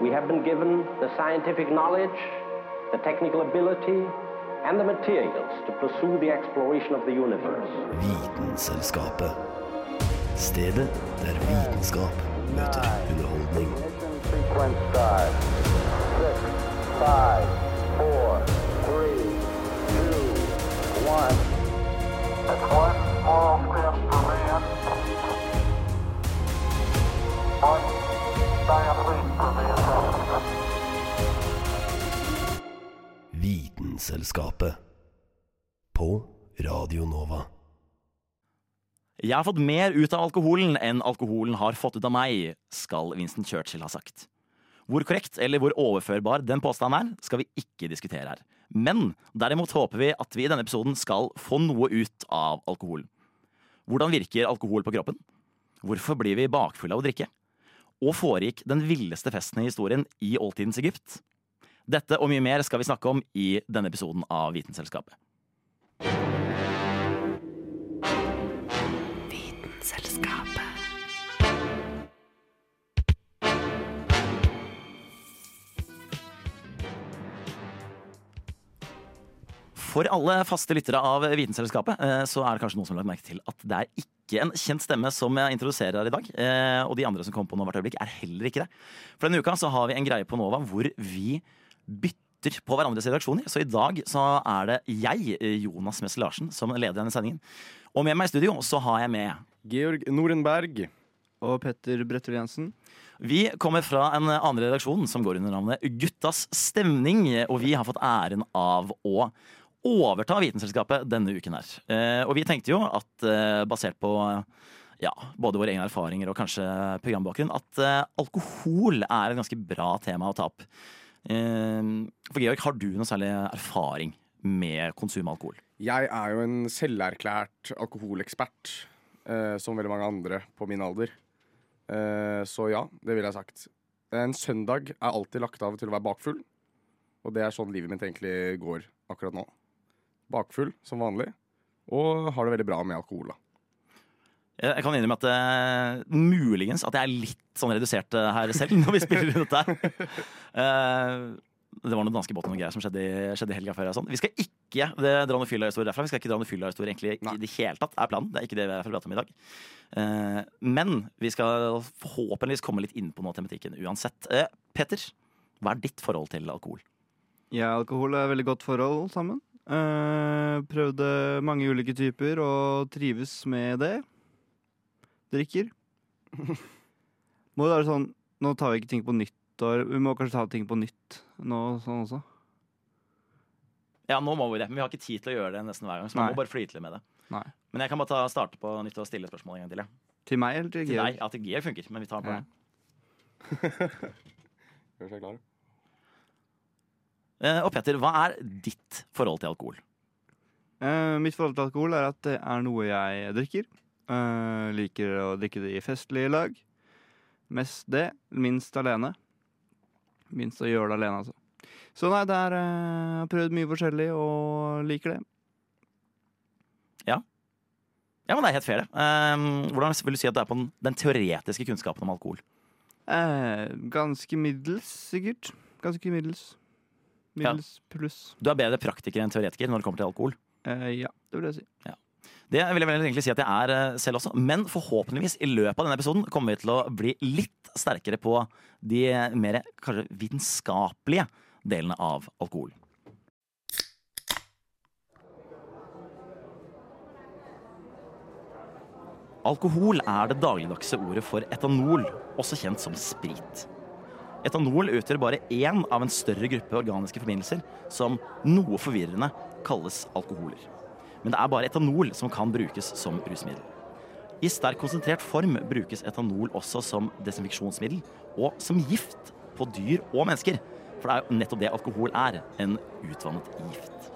we have been given the scientific knowledge, the technical ability, and the materials to pursue the exploration of the universe. Vitenselskapet. Stedet der vitenskap møter underholdning. Ignition sequence start. Six, five, four, three, two, one. It's one small step for man. One giant Vitenselskapet. På Radio Nova. Jeg har fått mer ut av alkoholen enn alkoholen har fått ut av meg, skal Winston Churchill ha sagt. Hvor korrekt eller hvor overførbar den påstanden er, skal vi ikke diskutere her. Men derimot håper vi at vi i denne episoden skal få noe ut av alkoholen. Hvordan virker alkohol på kroppen? Hvorfor blir vi bakfulle av å drikke? Og foregikk den villeste festen i historien i oldtidens Egypt? Dette og mye mer skal vi snakke om i denne episoden av Vitenselskapet. For alle faste lyttere av Vitenselskapet eh, så er det kanskje noen som har lagt merke til at det er ikke en kjent stemme som jeg introduserer her i dag. eh, Og de andre som kom på nå hvert øyeblikk, er heller ikke det. For denne uka så har vi en greie på Nova hvor vi bytter på hverandres redaksjoner. Så i dag så er det jeg, Jonas Messel Larsen, som leder denne sendingen. Og med meg i studio så har jeg med Georg Norenberg. Og Petter Brettel Jensen. Vi kommer fra en annen redaksjon som går under navnet Guttas stemning, og vi har fått æren av å overta Vitenselskapet denne uken her. Eh, og vi tenkte jo at eh, basert på ja, både våre egne erfaringer og kanskje programbakgrunn, at eh, alkohol er et ganske bra tema å ta opp. Eh, for Georg, har du noe særlig erfaring med konsum av alkohol? Jeg er jo en selverklært alkoholekspert, eh, som veldig mange andre på min alder. Eh, så ja, det ville jeg sagt. En søndag er alltid lagt av til å være bakfull. Og det er sånn livet mitt egentlig går akkurat nå. Bakfull som vanlig. Og har det veldig bra med alkohol, da. Jeg jeg kan innrømme at eh, muligens at jeg er litt sånn redusert eh, her selv når vi spiller inn dette her. Eh, det var noen danske båter og noen greier som skjedde, skjedde i helga før. Sånn. Vi skal ikke det, dra noen fylla-historie derfra. Vi skal ikke dra noen fylla-historie egentlig Nei. i det hele tatt, er planen. Det er ikke det vi er forberedt prate om i dag. Eh, men vi skal forhåpentligvis komme litt inn på noe av tematikken uansett. Peter, hva er ditt forhold til alkohol? Ja, alkohol er et veldig godt forhold sammen. Eh, prøvde mange ulike typer og trives med det. Drikker. Må jo være sånn Nå tar vi ikke ting på nyttår. Vi må kanskje ta ting på nytt nå sånn også. Ja, nå må vi det, men vi har ikke tid til å gjøre det nesten hver gang. Så man Nei. må bare flyte litt med det. Nei. Men jeg kan bare ta, starte på nytt og stille spørsmål en gang til. Ja. Til meg eller til Til Georg? Ja, til G funker, men vi tar den på Ja. Gjør seg klar. Eh, og Petter, hva er ditt forhold til alkohol? Eh, mitt forhold til alkohol er at det er noe jeg drikker. Eh, liker å drikke det i festlige lag. Mest det, minst alene. Minst å gjøre det alene, altså. Så nei, det er Jeg har prøvd mye forskjellig og liker det. Ja, Ja, men Det er helt fair. det. Eh, hvordan vil du si at du er på den, den teoretiske kunnskapen om alkohol? Eh, ganske middels, sikkert. Ganske middels. Middels pluss. Du er bedre praktiker enn teoretiker når det kommer til alkohol. Ja, det vil jeg si. Det vil jeg vel egentlig si at jeg er eh, selv også. Men forhåpentligvis i løpet av denne episoden kommer vi til å bli litt sterkere på de mer kanskje vitenskapelige delene av alkohol. Alkohol er det dagligdagse ordet for etanol, også kjent som sprit. Etanol utgjør bare én av en større gruppe organiske forbindelser som noe forvirrende kalles alkoholer. Men det er bare etanol som kan brukes som rusmiddel. I sterk konsentrert form brukes etanol også som desinfeksjonsmiddel og som gift på dyr og mennesker. For det er jo nettopp det alkohol er, en utvannet gift.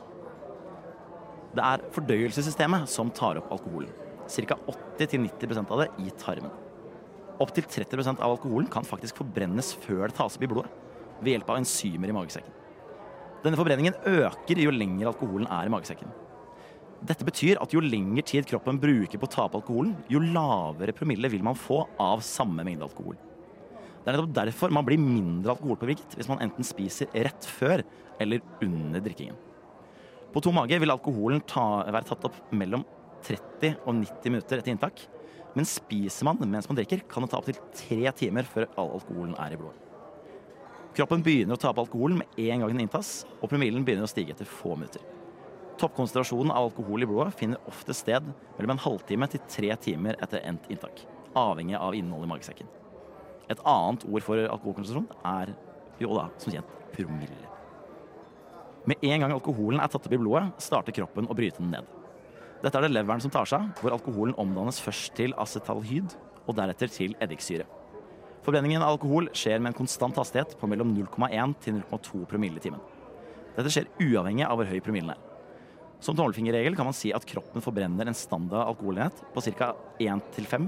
Det er fordøyelsessystemet som tar opp alkoholen. Ca. 80-90% av det i tarmen. Opptil 30% av alkoholen kan faktisk forbrennes før det tas opp i blodet, ved hjelp av enzymer i magesekken. Denne forbrenningen øker jo lenger alkoholen er i magesekken. Dette betyr at jo lengre tid kroppen bruker på å ta opp alkoholen, jo lavere promille vil man få av samme mengde alkohol. Det er nettopp derfor man blir mindre alkoholpåvirket hvis man enten spiser rett før eller under drikkingen. På to mage vil alkoholen ta, være tatt opp mellom 30 og 90 minutter etter inntak. Men spiser man mens man drikker, kan det ta opptil tre timer før all alkoholen er i blodet. Kroppen begynner å ta opp alkoholen med en gang den inntas, og promillen begynner å stige etter få minutter. Toppkonsentrasjonen av alkohol i blodet finner ofte sted mellom en halvtime til tre timer etter endt inntak, avhengig av innholdet i magesekken. Et annet ord for alkoholkonsentrasjon er jo da, som kjent, promille. Med en gang alkoholen er tatt opp i blodet, starter kroppen å bryte den ned. Dette er det leveren som tar seg hvor alkoholen omdannes først til acetalhyd og deretter til eddiksyre. Forbrenningen av alkohol skjer med en konstant hastighet på mellom 0,1 til 0,2 promille i timen. Dette skjer uavhengig av hvor høy promillen er. Som tommelfingerregel kan man si at kroppen forbrenner en standard alkoholenhet på ca. 1-5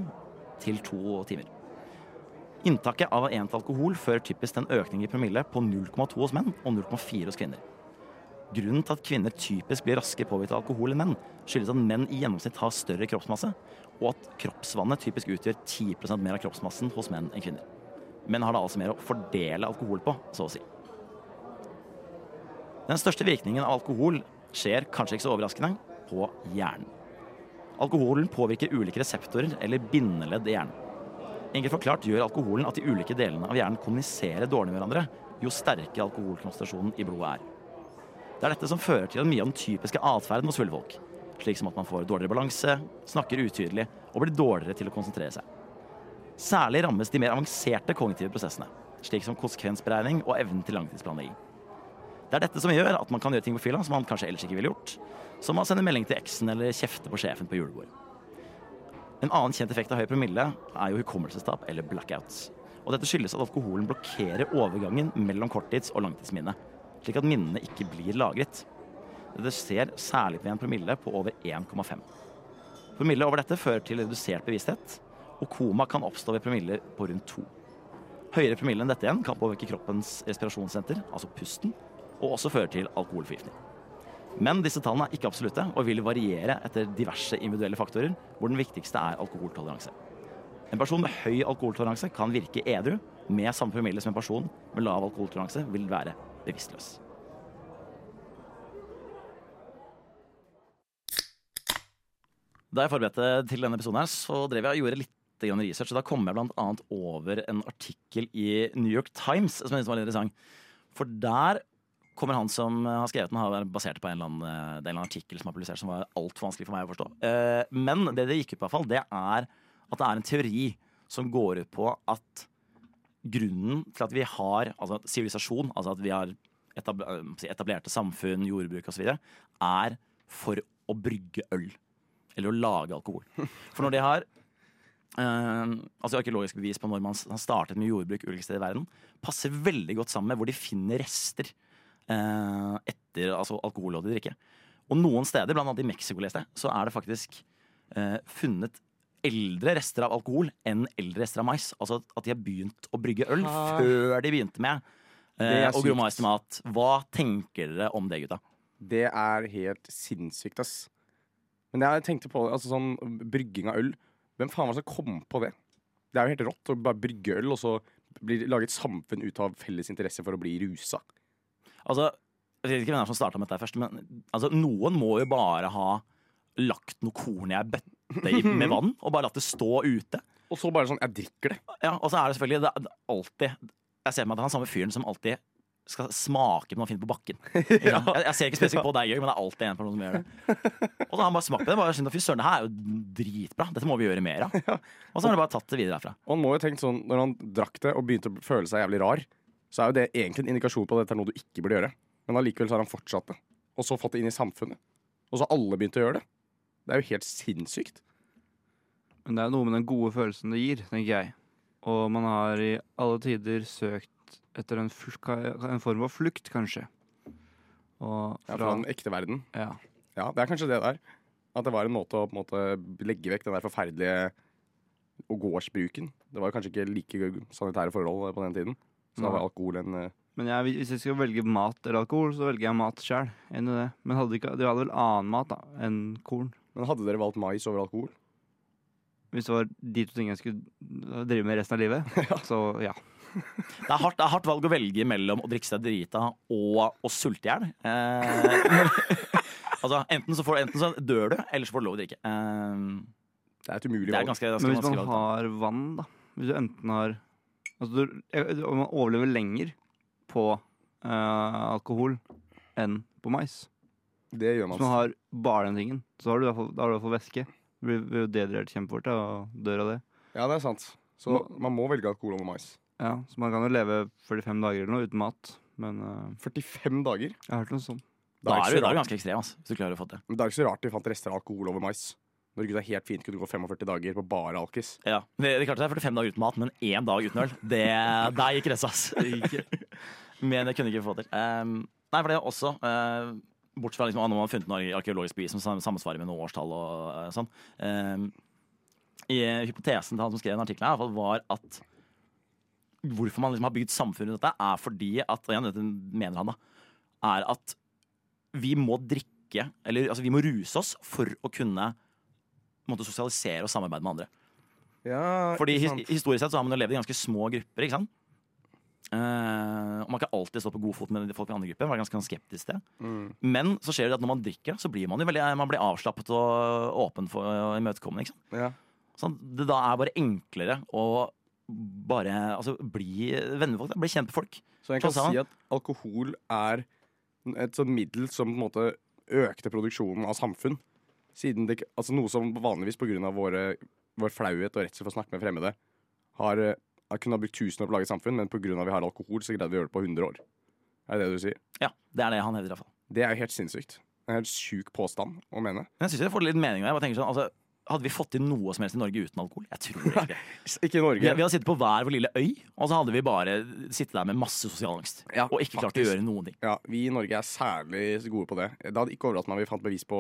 til 2 timer. Inntaket av ent alkohol fører typisk til en økning i promille på 0,2 hos menn og 0,4 hos kvinner. Grunnen til at kvinner typisk blir raskere påvirket av alkohol enn menn, skyldes at menn i gjennomsnitt har større kroppsmasse, og at kroppsvannet typisk utgjør 10% mer av kroppsmassen hos menn enn kvinner. Menn har da altså mer å fordele alkohol på, så å si. Den største virkningen av alkohol skjer, kanskje ikke så overraskende, på hjernen. Alkoholen påvirker ulike reseptorer eller bindeledd i hjernen. Enkelt forklart gjør alkoholen at de ulike delene av hjernen kommuniserer dårlig med hverandre jo sterkere alkoholkonsentrasjonen i blodet er. Det er dette som fører til mye av den typiske atferden hos fulle folk. Slik som at man får dårligere balanse, snakker utydelig og blir dårligere til å konsentrere seg. Særlig rammes de mer avanserte kognitive prosessene, slik som konsekvensberegning og evnen til langtidsplanlegging. Det er dette som gjør at man kan gjøre ting på fylla som man kanskje ellers ikke ville gjort, som å sende melding til eksen eller kjefte på sjefen på julebordet. En annen kjent effekt av høy promille er jo hukommelsestap eller blackouts. Og dette skyldes at alkoholen blokkerer overgangen mellom korttids- og langtidsminne, slik at minnene ikke blir lagret. Dette skjer særlig ved en promille på over 1,5. Promille over dette fører til redusert bevissthet, og koma kan oppstå ved promiller på rundt 2. Høyere promille enn dette igjen kan påvirke kroppens respirasjonssenter, altså pusten, og også fører til alkoholforgiftning. Men disse tallene er ikke absolutte og vil variere etter diverse individuelle faktorer, hvor den viktigste er alkoholtoleranse. En person med høy alkoholtoleranse kan virke edru. Med samme promille som en person med lav alkoholtoleranse vil være bevisstløs. Da jeg forberedte til denne episoden, her, så drev jeg og gjorde litt research. og Da kom jeg annet over en artikkel i New York Times som jeg synes var litt interessant. For der kommer han som har skrevet den, har basert på en eller annen, er en eller annen artikkel som er publisert som var altfor vanskelig for meg å forstå. Eh, Men det det gikk ut på, i hvert fall, det er at det er en teori som går ut på at grunnen til at vi har altså sivilisasjon, altså at vi har eh, etablerte samfunn, jordbruk osv., er for å brygge øl. Eller å lage alkohol. For når de har Uh, altså arkeologisk bevis på når man startet med jordbruk ulike steder i verden, passer veldig godt sammen med hvor de finner rester eh, etter altså alkoholholdig drikke. Og noen steder, blant annet i Mexico, leste jeg, så er det faktisk eh, funnet eldre rester av alkohol enn eldre rester av mais. Altså at de har begynt å brygge øl Ah. før de begynte med eh, til mat. Hva tenker dere om det, gutta? Det er helt sinnssykt, ass. Men jeg tenkte på altså sånn brygging av øl. Hvem faen var det som kom på det? Det er jo helt rått å bare brygge øl, og så blir lage et samfunn ut av felles interesse for å bli rusa. Altså, jeg vet ikke hvem det er som starta med dette først, men altså, noen må jo bare ha lagt noe korn i ei bøtte med vann og bare latt det stå ute. Og så bare sånn Jeg drikker det. Ja, og så er det selvfølgelig det, er alltid Jeg ser for meg at det er den samme fyren som alltid skal smake på noe han finner på bakken. ja. jeg, jeg ser ikke spesielt på deg, Jørg, men det er alltid en person som gjør det. Og da har han bare smakt på det. Bare skjønt, Fy søren, det her er jo dritbra. Dette må vi gjøre mer av. Og så har han bare tatt det videre herfra. Og han må jo tenkt sånn Når han drakk det og begynte å føle seg jævlig rar, så er jo det egentlig en indikasjon på at dette er noe du ikke burde gjøre. Men allikevel så har han fortsatt det. Og så fått det inn i samfunnet. Og så har alle begynt å gjøre det. Det er jo helt sinnssykt. Men det er noe med den gode følelsen det gir, tenker jeg. Og man har i alle tider søkt etter en, en form for flukt, kanskje. Og Ja, fra, fra den ekte verden. ja. Ja, det er kanskje det der. At det var en måte å på en måte, legge vekk den der forferdelige og gårdsbruken. Det var kanskje ikke like sanitære forhold på den tiden. Så da var alkohol en eh, Men jeg, hvis jeg skal velge mat eller alkohol, så velger jeg mat sjøl. Men hadde ikke, de hadde vel annen mat da, enn korn. Men hadde dere valgt mais over alkohol? Hvis det var de to tingene jeg skulle drive med resten av livet, så ja. Det er hardt, det er hardt valg å velge mellom å drikke seg drita og å sulte i hjel. Eh, altså, enten, så får- enten så dør du, eller så får du lov å drikke. Eh, Det er et umulig valg. ganske, ganske Men hvis man har vann, da Hvis du enten har Altså, du, man overlever lenger på uh, alkohol enn på mais. Det gjør Hvis man. man har bare den tingen, så har du i hvert fall, da har du i hvert fall væske. Du blir jo dehydrert kjempefort og dør av det. Ja, det er sant. Så man må velge alkohol over mais. Ja, Så man kan jo leve 45 dager eller noe uten mat. Men uh, 45 dager? jeg har hørt noe sånt. Det Da er, du, da er du ganske ekstrem, altså, hvis du klarer å få det. Men det er ikke så rart de fant rester av alkohol over mais. Når gutta helt fint kunne gå 45 dager på bare alkis. Ja, det, det klarte seg 45 dager uten mat, men én dag uten øl. Det, der gikk grensa, ass. Men det kunne ikke få til. Um, nei, for det er også uh, Bortsett fra liksom, når man har funnet noe arkeologisk bevis som sammensvarer samsvarer med noe årstall og uh, sånn. Um, i hypotesen til han som skrev den artikkelen, her, var at hvorfor man liksom har bygd samfunnet rundt dette, er fordi at og igjen, dette mener han da, er at vi må drikke, eller altså, vi må ruse oss for å kunne måte, sosialisere og samarbeide med andre. Ja, Fordi his historisk sett så har man jo levd i ganske små grupper. ikke sant? Uh, og man kan alltid stå på god fot med folk i andre grupper. Var ganske skeptisk til. Mm. Men så skjer det at når man drikker, så blir man jo veldig man blir avslappet og åpen for og imøtekommende. Ja. Sånn, det da er bare enklere å bare altså, bli venner med folk. Bli kjent med folk. Så jeg kan Sånn si at alkohol er et sånt middel som på en måte økte produksjonen av samfunn. Siden det, altså Noe som vanligvis pga. vår flauhet og redsel for å snakke med fremmede har, eh, har kunnet ha brukt tusen år på å lage et samfunn, men pga. vi har alkohol, så greide vi å gjøre det på 100 år. Er det det du sier? Ja, Det er det han hevder. i hvert fall. Det er jo helt sinnssykt. En helt sjuk påstand å mene. Men jeg synes jeg får litt mening av. Jeg tenker sånn, altså, Hadde vi fått til noe som helst i Norge uten alkohol? Jeg tror ikke det. Ikke i Norge. Vi, vi hadde sittet på hver vår lille øy, og så hadde vi bare sittet der med masse sosial angst. Ja, og ikke klart å gjøre noen ting. Ja, Vi i Norge er særlig gode på det. Det hadde ikke overrasket meg om vi fant bevis på,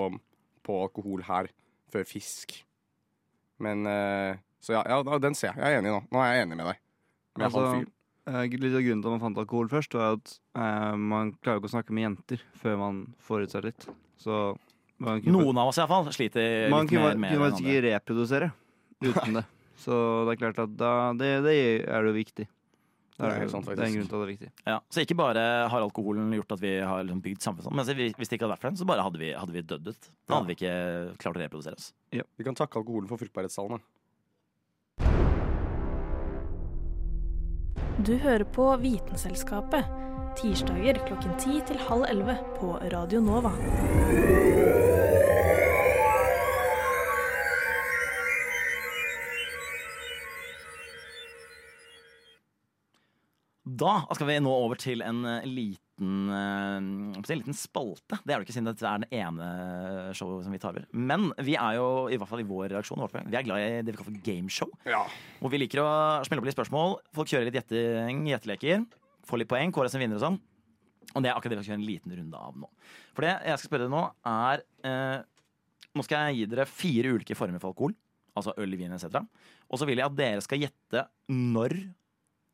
på alkohol her før fisk. Men eh, Så ja, ja, den ser jeg. Jeg er enig nå. Nå er jeg enig med deg. Med Altså, eh, litt av grunnen til at man fant alkohol først, var at eh, man klarer ikke å snakke med jenter før man får ut seg litt. Så man kunne, Noen av oss i hvert fall sliter man litt kunne, mer Man kunne faktisk ikke reprodusere uten det. Så det er klart at da, det, det er jo viktig. Det Det er er, sant, det er en grunn til at det er viktig. Ja, så ikke bare har alkoholen gjort at vi har liksom bygd samfunnet, sånn, men hvis det ikke hadde vært for den, så bare hadde vi, hadde vi dødd ut. Da hadde vi ikke klart å reprodusere oss. Vi kan takke alkoholen for fruktbarhetstallene. Du hører på Vitenselskapet. Tirsdager klokken 10 til halv 11 på Radio Nova. Da skal vi nå over til en eh, liten, eh, en liten spalte. Det er det ikke siden dette er det ene showet som vi tar over. Men vi er jo, i hvert fall i vår reaksjon, vi er glad i det vi kaller for gameshow. Ja. Hvor vi liker å smelle opp litt spørsmål. Folk kjører litt gjetteleker. Får litt poeng, kårer som vinner og sånn. Og det er akkurat det vi skal gjøre en liten runde av nå. For det jeg skal spørre dere nå, er eh, Nå skal jeg gi dere fire ulike former for alkohol. Altså øl, vin etc. Og så vil jeg at dere skal gjette når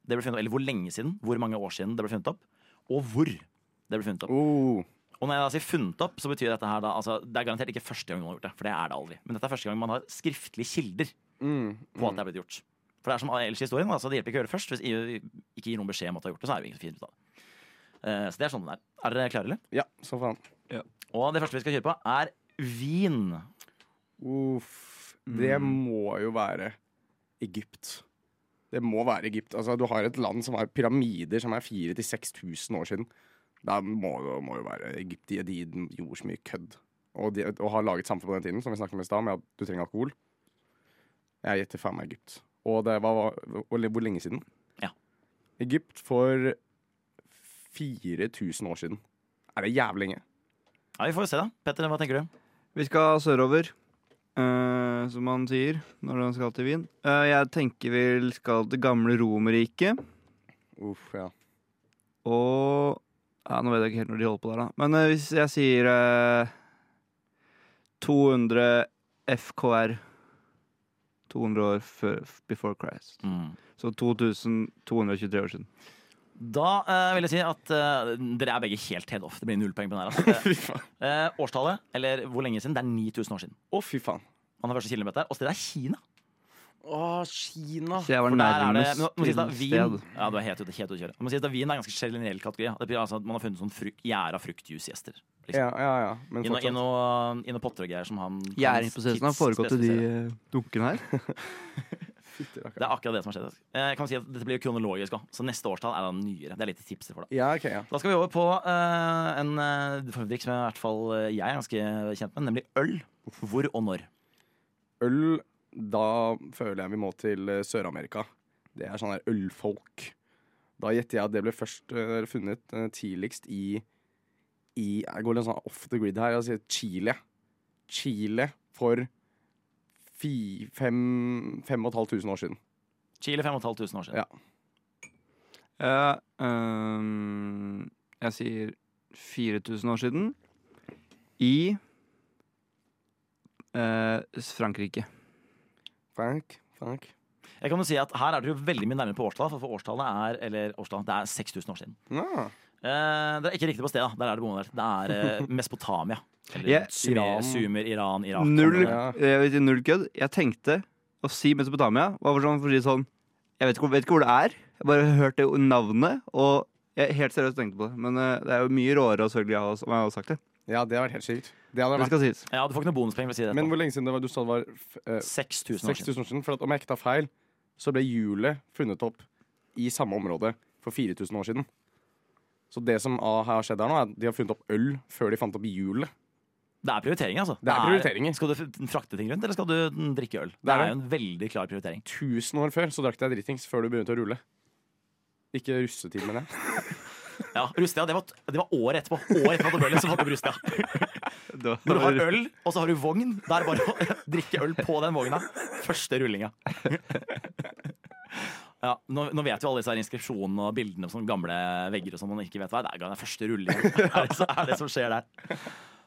det ble funnet opp, eller hvor lenge siden, hvor mange år siden det ble funnet opp, og hvor det ble funnet opp. Oh, Og når jeg da sier funnet opp, så betyr dette her da altså, Det er garantert ikke første gang noen har gjort det, for det er det aldri. Men dette er første gang man har skriftlige kilder mm, på at det er blitt gjort. For det er som ellers i historien, altså, det hjelper ikke å gjøre det først. Hvis EU ikke gir noen beskjed om at du har gjort det, så er det ingen som finner ut av det. Eh, så det er sånn det er. Er dere klare, eller? Ja, så faen. Og det første vi skal kjøre på, er vin. Uff. Det må jo være Egypt. Det må være Egypt. Altså, du har et land som har pyramider som er 4000-6000 år siden. Da må det må jo være Egypt. De, de gjorde så mye kødd. Og de, og har laget samfunn på den tiden, som vi snakket om i stad, med at du trenger alkohol. Jeg gjetter faen meg Egypt. Og det var og hvor lenge siden? Ja. Egypt for 4000 år siden. Er det jævlig lenge? Ja, Vi får se, da. Petter, hva tenker du? Vi skal sørover, eh, som man sier når man skal til Wien. Uh, jeg tenker vi skal til gamle Romerriket. Uff, ja. Og ja, Nå vet jeg ikke helt når de holder på der, da. Men uh, hvis jeg sier eh, 200 FKR 200 år før before Christ. Mm. Så 2223 år siden. Da eh, vil jeg si at eh, dere er begge helt head off. Det blir null poeng på den her. Altså. Fy faen. Eh, årstallet, eller hvor lenge siden, det er 9000 år siden. Å, fy faen. Man har første kilometer, Og stedet er Kina. Å, Kina. Så jeg var For der er det, nærmest nå, må sies da, til Vin, sted. ja, du er helt ute, helt ute å kjøre. Det må sies da, Vin er en ganske generell kategori. ja. Det betyr altså at man har funnet sånn fruk, gjæra fruktjuicegjester. Liksom. Ja, ja, ja. Men I noen fortsatt. noe, i noe potter og greier som han Gjæringsprosessen har foregått i de eh, dunkene her. Det er akkurat det som har skjedd. Eh, Jeg kan si at Dette blir jo kronologisk òg, så neste årstall er da nyere. Det er litt tips for deg. Ja, ok, ja. Da skal vi over på uh, en uh, formdrikk som i hvert fall eh, jeg er ganske kjent med, nemlig øl. Hvor og når? Øl, da føler jeg vi må til eh, Sør-Amerika. Det er sånn der ølfolk. Da gjetter jeg at det ble først uh, funnet uh, tidligst i i Jeg går litt sånn off the grid her. Jeg sier Chile. Chile for fi, fem, fem og et halvt tusen år siden. Chile 5500 år siden. Ja. Uh, um, jeg sier 4000 år siden. I uh, Frankrike. Frank, Frank. Jeg kan jo si at Her er dere veldig mye nærmere på årstallet, for, for årstallet er eller årstallet, det er 6000 år siden. Ja. Eh, det er ikke riktig på stedet. Der er det boende. Det er eh, Mesopotamia. Eller Sumer, Iran. Sumer, Iran, Irak. Null, jeg null kødd. Jeg tenkte å si Mesopotamia. Var for sånn, si sånn Jeg vet ikke, hvor- vet ikke hvor det er. Jeg bare hørte navnet, og jeg helt seriøst tenkte på det. Men eh, det er jo mye råere å selvfølgelig jeg har- om jeg hadde sagt det. ja, det har vært helt sykt. Det hadde Det vært. skal sies. Ja, Du får ikke noe bonuspenger for å si det. Men hvor lenge siden det var du sa det var eh, 6000 år siden. 6000 år siden? For at om jeg ikke tar feil, så ble hjulet funnet opp i samme område for 4000 år siden. Så det som har skjedd her nå, er at de har funnet opp øl før de fant opp hjulet. Det er prioritering, altså. Det er prioriteringer. Skal du frakte ting rundt, eller skal du drikke øl? Det er er jo en veldig klar prioritering. Tusen år før så drakk jeg dritings før du begynte å rulle. Ikke russetid, mener jeg. Ja, Rustia, det var, det var året etterpå. Året etterpå at så fant du Rustia. Når du har øl, og så har du vogn, da er det bare å drikke øl på den vogna. Første rullinga. Ja, nå, nå vet jo alle disse her inskripsjonene og bildene på sånne gamle vegger og sånn, man ikke vet hva er. Det er første rullinga. Er det, er det som skjer der.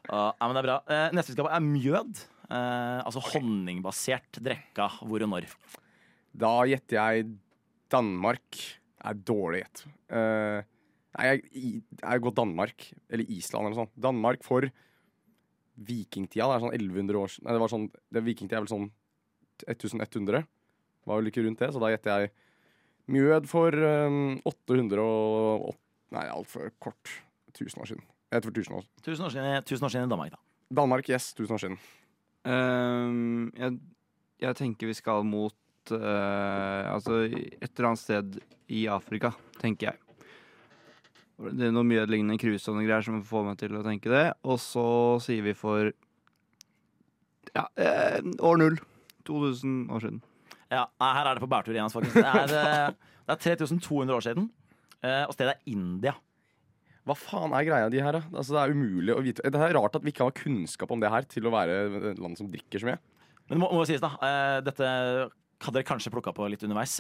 Uh, ja, men det er bra. Uh, neste vi skal på, er mjød. Uh, altså honningbasert drekka. Hvor og når? Da gjetter jeg Danmark er dårlig gjett. Uh, nei, jeg, har jeg går Danmark. Eller Island eller noe sånt. Danmark for vikingtida. Det er sånn 1100 år. Nei, det var sånn det Vikingtida er vel sånn 1100. Var vel ikke rundt det, så da gjetter jeg Mjød for um, 800 og åt- Nei, altfor kort. 1000 år siden. Jeg tror 1000 år. Siden, tusen år siden i Danmark, da. Danmark, yes. 1000 år siden. Um, jeg, jeg tenker vi skal mot uh, Altså et eller annet sted i Afrika, tenker jeg. Det er noe mjødlignende lignende cruise og noen greier som får meg til å tenke det. Og så sier vi for ja, eh, år null. 2000 år siden. Ja, nei, Her er det på bærtur igjen, faktisk. Det er, eh, det er 3200 år siden, eh, og stedet er India. Hva faen er greia de her, da? Altså, det er umulig å vite. Det er rart at vi ikke har kunnskap om det her til å være et land som drikker så mye. Men det må, må jo sies, da. eh, dette hadde dere kanskje plukka på litt underveis.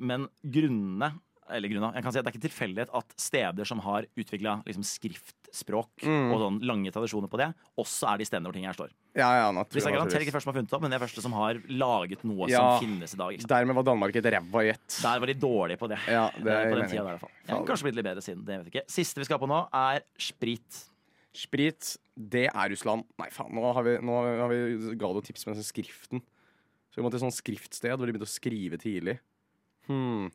men grunnene eller grunna, jeg kan si at Det er ikke tilfeldighet at steder som har utvikla liksom, skriftspråk Mm. og sånn lange tradisjoner på det, også er de stedene hvor ting her står. Ja, ja, naturligvis. Disse er garantert ikke først som har funnet det opp, men det er første som har laget noe Ja. som finnes i dag. Dermed var Danmark et ræva gjett. Der var de dårlige på det. Ja, det Eh, er på den tida der, i hvert fall. Ja, kanskje blitt litt bedre siden. Det vet jeg ikke. Siste vi skal på nå, er sprit. Sprit, det er Russland. Nei, faen, nå har vi, nå har vi ga du tips med den skriften. Så vi må til et sånt skriftsted hvor de begynte å skrive tidlig. Hmm.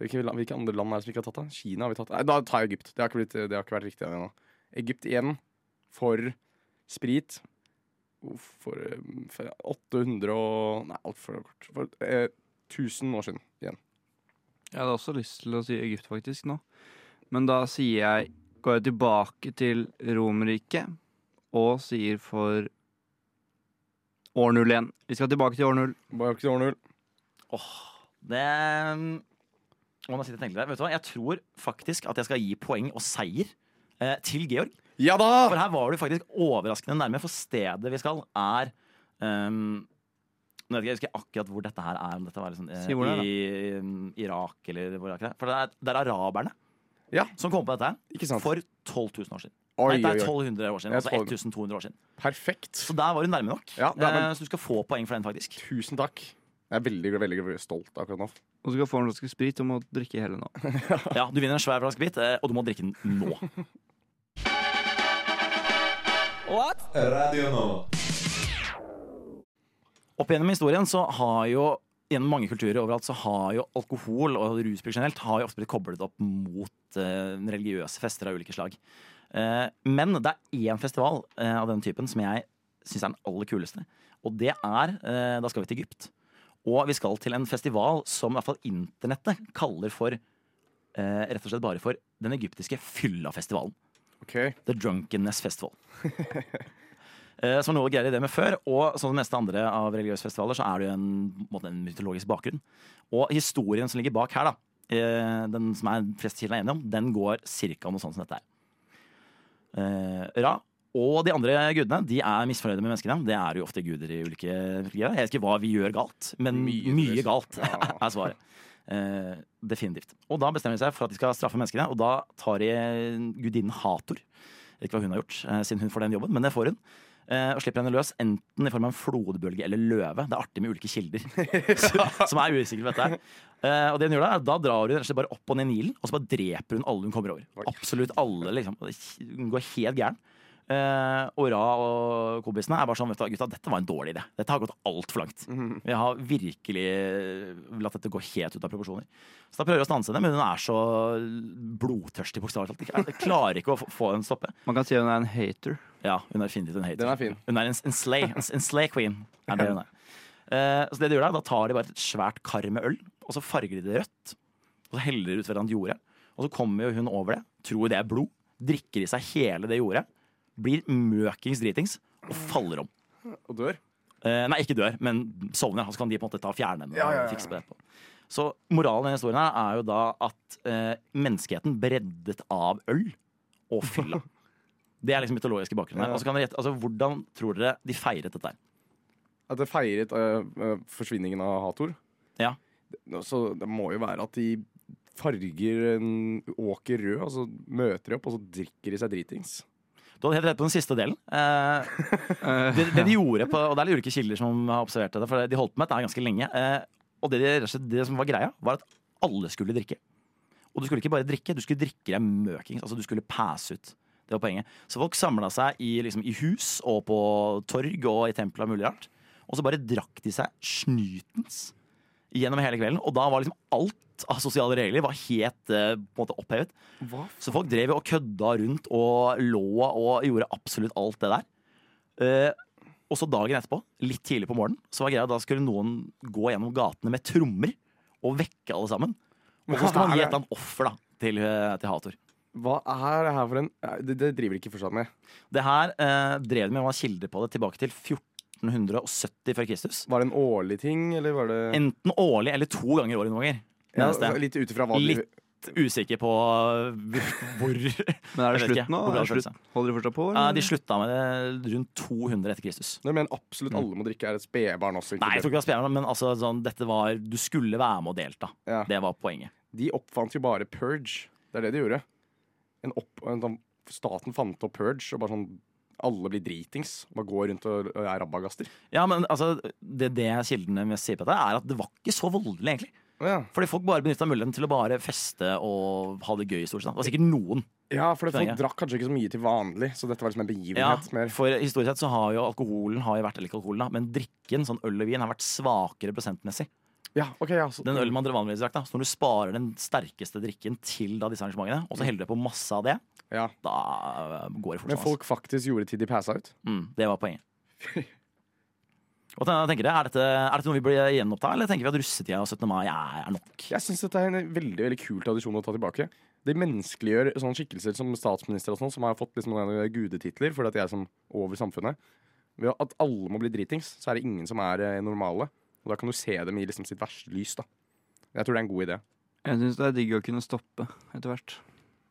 Hvilke, hvilke andre land er det som ikke har tatt det? Kina har vi tatt. Nei, da tar jeg Egypt. Det har ikke, blitt, det har ikke vært riktig ennå. Egypt igjen for sprit. For, for 800 og Nei, altfor kort. For eh, 1000 år siden igjen. Jeg hadde også lyst til å si Egypt faktisk nå. Men da sier jeg Går jeg tilbake til Romerriket og sier for år null igjen. Vi skal tilbake til år null. Bare ikke til år null. Det Å, nå sitter jeg og tenker. Vet du hva? Jeg tror faktisk at jeg skal gi poeng og seier eh, til Georg. Ja da! For her var du faktisk overraskende nærme, for stedet vi skal, er um, nå vet jeg, ikke, jeg husker akkurat hvor dette her er. Om dette var liksom, eh, Si hvor det er. I um, Irak eller hvor er det? For det er, det er araberne Ja. som kom på dette her Ikke sant? for 12 000 år siden. Oi, Nei, det er 1200 år siden. Altså tror- 1200 år siden. Perfekt. Så der var du nærme nok. Ja, er vel- Eh, så du skal få poeng for den, faktisk. Tusen takk. Jeg er veldig, veldig, veldig stolt akkurat nå. Og så skal du få en flaske sprit og må drikke hele nå. Ja, Du vinner en svær flaske hvitt, eh, og du må drikke den nå. Radio nå. Opp gjennom historien så har jo gjennom mange kulturer overalt så har jo alkohol og rusbruk generelt har jo ofte blitt koblet opp mot eh, religiøse fester av ulike slag. Eh, men det er én festival eh, av den typen som jeg syns er den aller kuleste. Og det er eh, Da skal vi til Egypt. Og vi skal til en festival som i hvert fall internettet kaller for eh, rett og slett bare for den egyptiske fyllafestivalen. Okay. The Drunkenness Festival. Eh, Som noe greier i det med før, og som de meste andre av religiøse festivaler, så er det jo en, måte en mytologisk bakgrunn. Og historien som ligger bak her, da, eh, den som er flest kilder er enige om, den går cirka noe sånt som dette her. Eh, Ra og de andre gudene de er misfornøyde med menneskene. Det er jo ofte guder i ulike religioner. Jeg vet ikke hva vi gjør galt, men Mye, mye, galt er svaret. Uh, definitivt. Og da bestemmer de seg for at de skal straffe menneskene, og da tar de gudinnen Hator. Vet ikke hva hun har gjort, uh, siden hun får den jobben, men det får hun. Uh, og slipper henne løs enten i form av en flodbølge eller løve. Det er artig med ulike kilder som er usikre på dette. Eh, og det hun gjør da, er, da drar hun bare opp og ned Nilen, og så bare dreper hun alle hun kommer over. Absolutt alle. liksom. Hun går helt gæren. Eh, og kompisene er bare sånn vet du, gutta, dette var en dårlig idé. Dette har gått altfor langt. Vi har virkelig latt dette gå helt ut av proporsjoner. Så da prøver vi å stanse henne, men hun er så blodtørstig. bokstavelig talt. Jeg klarer ikke å få- få henne stoppe. Man kan si hun er en hater. Ja, hun er definitivt en hater. Den er fin. Hun er en, en slay. En, en slay queen. Er det hun er. Eh, så det de gjør da, da tar de bare et svært kar med øl, og så farger de det rødt. Og så heller de ut hverandre jordet. Og så kommer jo hun over det, tror det er blod, drikker i seg hele det jordet, blir møkings dritings og faller om. Og dør. Eh, nei, ikke dør, men sovner. Så kan de på en måte ta fjerne henne Ja, ja, ja. og fikse på det etterpå. Så moralen i denne historien her er jo da at eh, menneskeheten breddet av øl og fylla. Det er liksom mytologiske bakgrunnen her. Og kan dere gjette, altså, hvordan tror dere de feiret dette? her? At det feiret øh, forsvinningen av Hator. Ja. Så det må jo være at de farger en åker rød, og så møter de opp, og så drikker de seg dritings. Du hadde helt rett på den siste delen. Eh, det, det de gjorde på, og det er litt ulike kilder som har observert det, for de holdt på med dette ganske lenge. Eh, og det, de, det som var greia, var at alle skulle drikke. Og du skulle ikke bare drikke, du skulle drikke deg møkings. Altså du skulle passe ut. Det var poenget. Så folk samla seg i, liksom, i hus og på torg og i templer og mulig rart. Og så bare drakk de seg snytens gjennom hele kvelden. Og da var liksom alt av sosiale regler var helt eh, på en måte opphevet. Så folk drev og kødda rundt og lå og gjorde absolutt alt det der. Eh, og så dagen etterpå, litt tidlig på morgenen, så var greia da skulle noen gå gjennom gatene med trommer og vekke alle sammen. Og så skal man gi et eller annet offer da, til, eh, til Hator. Hva er det her for en Det, det driver ikke fortsatt med. Det her eh, drev de med, man har kilder på det tilbake til 1470 før Kristus. Var det en årlig ting, eller var det Enten årlig eller to ganger i året noen ganger. Ja, Neste. Litt ut ifra hva du Litt usikker på hvor Men er det slutt nå? Er det slutt? Holder de fortsatt på? Ja, de slutta med det rundt 200 etter Kristus. Nei, men absolutt alle må drikke, er et spedbarn også. Nei, jeg tror ikke det spennende, men altså, sånn, dette var, du skulle være med og delta. Ja. Det var poenget. De oppfant jo bare purge. Det er det de gjorde. En opp, en, sånn- staten fant opp purge, og bare sånn alle blir dritings. Bare går rundt og er rabagaster. Ja, men altså, det, det kildene mest sier på dette, er at det var ikke så voldelig, egentlig. Ja. Fordi folk bare benytta muligheten til å bare feste og ha det gøy. stort sett. Det var sikkert noen. ja, for folk drakk kanskje ikke så mye til vanlig, så dette var liksom en Ja, begivenhet. mer. for historisk sett så har jo alkoholen har jo vært, eller ikke alkoholen da, men drikken, sånn øl og vin, har vært svakere prosentmessig. Ja, okay, ja, så, Den ølen man vanligvis drakk, da. Så når du sparer den sterkeste drikken til da disse arrangementene, og så heller du på masse av det, ja. da går det fort. Men folk faktisk gjorde det til de passa ut. Mm, det var poenget. Og tenker jeg, er, dette, er dette noe vi bør gjenoppta, eller tenker vi at russetida og 17. mai er, er nok? Jeg syns dette er en veldig veldig kul tradisjon å ta tilbake. Det menneskeliggjør sånne skikkelser som statsminister og sånn, som har fått liksom noen gudetitler fordi at de er sånn over samfunnet. Ved at alle må bli dritings, så er det ingen som er eh, normale. Og da kan du se dem i liksom sitt verste lys. da Jeg tror det er en god idé. Jeg syns det er digg å kunne stoppe etter hvert.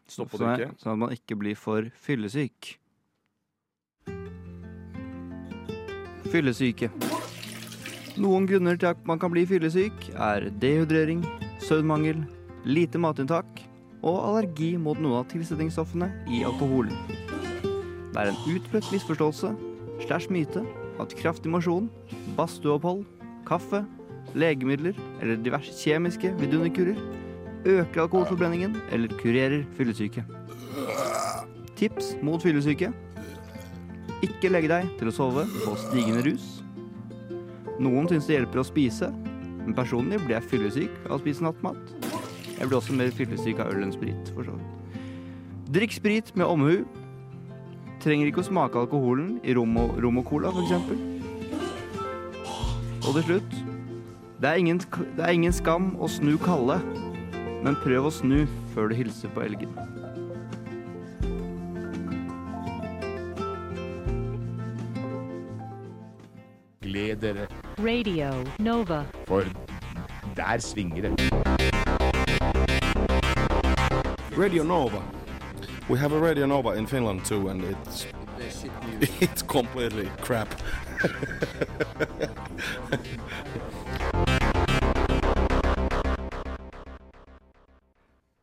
Stoppe å Sånn drikke. Sånn at man ikke blir for fyllesyk. Fyllesyke. Noen grunner til at man kan bli fyllesyk, er dehydrering, søvnmangel, lite matinntak og allergi mot noen av tilsetningsstoffene i alkoholen. Det er en utbredt misforståelse slash myte at kraftig mosjon, badstueopphold, kaffe, legemidler eller diverse kjemiske vidunderkurer øker alkoholforbrenningen eller kurerer fyllesyke. Tips mot fyllesyke. Ikke legge deg til å sove på stigende rus. Noen syns det hjelper å spise, Men personlig blir jeg fyllesyk av å spise nattmat. Jeg blir også mer fyllesyk av øl enn sprit, for så vidt. Drikk sprit med omhu. Trenger ikke å smake alkoholen i rom og, rom og cola, eksempel. Og til slutt det er, ingen, det er ingen skam å snu kalde, men prøv å snu før du hilser på elgen. Dere, Radio Nova. for der svinger det. Radio Nova. We have a Radio Nova in Finland too, and it's it's completely crap.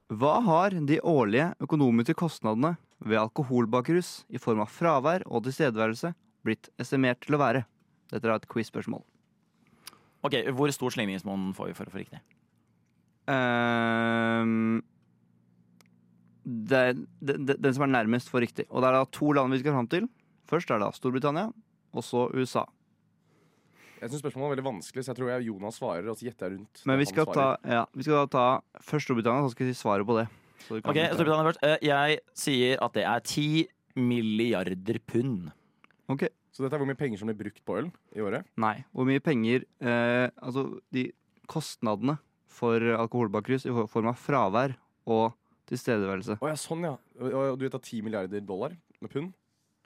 Hva har de årlige økonomiske kostnadene ved alkoholbakrus i form av fravær og tilstedeværelse blitt estimert til å være? Dette er et quiz-spørsmål. Ok, Hvor stor slingringsmonn får vi for å få riktig? Ehm, det, er- det, det, den som er nærmest får riktig. Og det er da to land vi skal fram til. Først er det da Storbritannia, og så USA. Jeg syns spørsmålet var veldig vanskelig, så jeg tror jeg Jonas svarer, og så gjetter jeg rundt. Men vi skal, ta, ja, vi skal da ta først Storbritannia, så skal vi si svaret på det. Så kan Ok, Storbritannia først. Eh, Jeg sier at det er 10 milliarder pund. Ok. Så dette er hvor mye penger som blir brukt på øl i året? Nei. Hvor mye penger eh, Altså, de kostnadene for alkoholbakrus i form av fravær og tilstedeværelse. Å ja, sånn ja. Og, og du vet da 10 milliarder dollar med pund?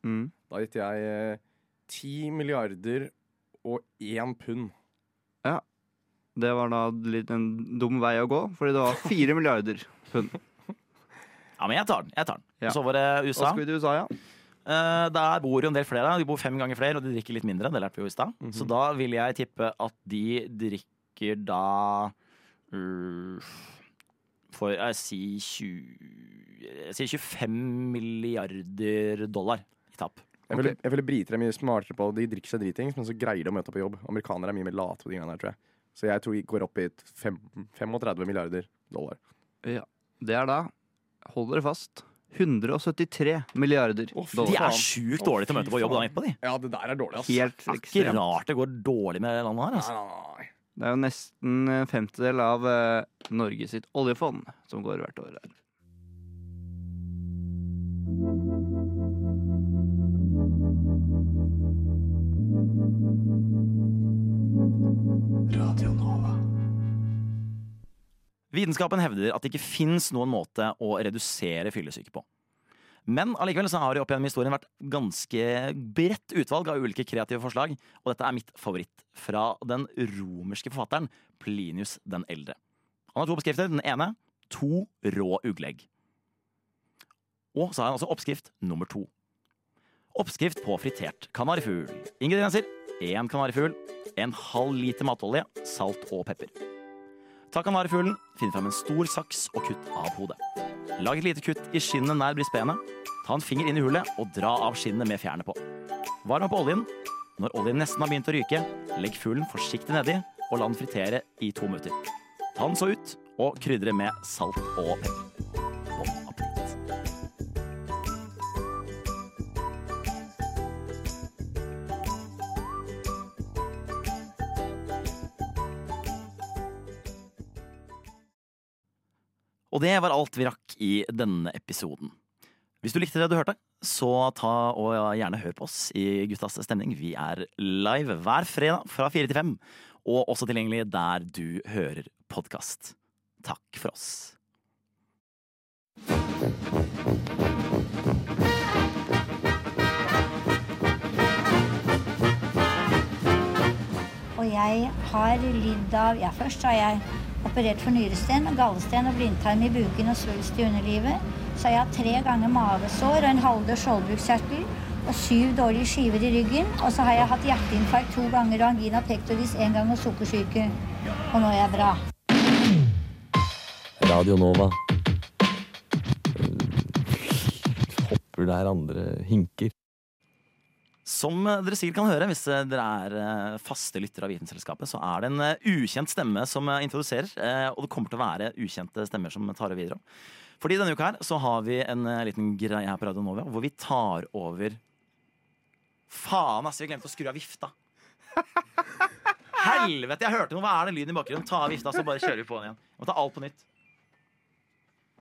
Mm. Da gitt jeg eh, 10 milliarder og én pund. Det var da litt en dum vei å gå, fordi det var fire milliarder pund. Ja, men jeg tar den. jeg tar den. Ja. Så var det Og USA. skal vi til USA, ja. Eh, der bor jo en del flere. De bor fem ganger flere, og de drikker litt mindre. Det lærte vi jo i stad. Mhm. Så da vil jeg tippe at de drikker da uh, For jeg sier 20 Jeg sier 25 milliarder dollar i tap. Jeg føler, jeg føler briter er mye smartere på De drikker seg dritings, men så greier de å møte opp på jobb. Amerikanere er mye mer late på de gangene der, tror jeg. Så jeg tror vi går opp i et 35 milliarder dollar. Det er da, hold dere fast, 173 milliarder oh, dollar. De er sjukt dårlige til å møte på jobb dagen etterpå, de. Ja, det der er dårlig, ass. Helt Det er ikke rart det går dårlig med det landet her. Altså. Nei, nei, nei. Det er jo nesten en femtedel av eh, Norge sitt oljefond som går hvert år her. Vitenskapen hevder at det ikke fins noen måte å redusere fyllesyke på. Men allikevel så har det opp gjennom historien vært ganske bredt utvalg av ulike kreative forslag, og dette er mitt favoritt fra den romerske forfatteren Plinius den eldre. Han har to oppskrifter. Den ene to rå ugleegg. Og så har han også oppskrift nummer to. Oppskrift på fritert kanarifugl. Ingredienser én kanarifugl, en halv liter matolje, salt og pepper. Ta kanarifuglen, finn frem en stor saks og kutt av hodet. Lag et lite kutt i skinnet nær brisbenet. Ta en finger inn i hullet og dra av skinnet med fjærene på. Varm opp oljen. Når oljen nesten har begynt å ryke, legg fuglen forsiktig nedi og la den fritere i to minutter. Ta den så ut og krydre med salt og pepper. Og det var alt vi rakk i denne episoden. Hvis du likte det du hørte, så ta og gjerne hør på oss i Guttas stemning. Vi er live hver fredag fra fire til fem, og også tilgjengelig der du hører podkast. Takk for oss. Og jeg har lidd av Ja, først har jeg operert for nyresten, gallesten og blindtarm i buken og svulst i underlivet. Så har jeg hatt tre ganger mavesår og en halvdød skjoldbruskkjertel og syv dårlige skiver i ryggen. Og så har jeg hatt hjerteinfarkt to ganger og angina pectoris én gang og sukkersyke. Og nå er jeg bra. Radio Nova. Hopper der andre hinker. Som dere sikkert kan høre hvis eh, dere er eh, faste lyttere av Vitenselskapet, så er det en eh, ukjent stemme som eh, introduserer. eh, Og det kommer til å være ukjente stemmer som tar over videre. Fordi denne uka her så har vi en eh, liten greie her på Radio Nova hvor vi tar over Faen, ass! Vi glemte å skru av vifta. helvete, jeg hørte noe. Hva er det lyden i bakgrunnen? Ta av vifta, så bare kjører vi på den igjen. Vi må ta alt på nytt.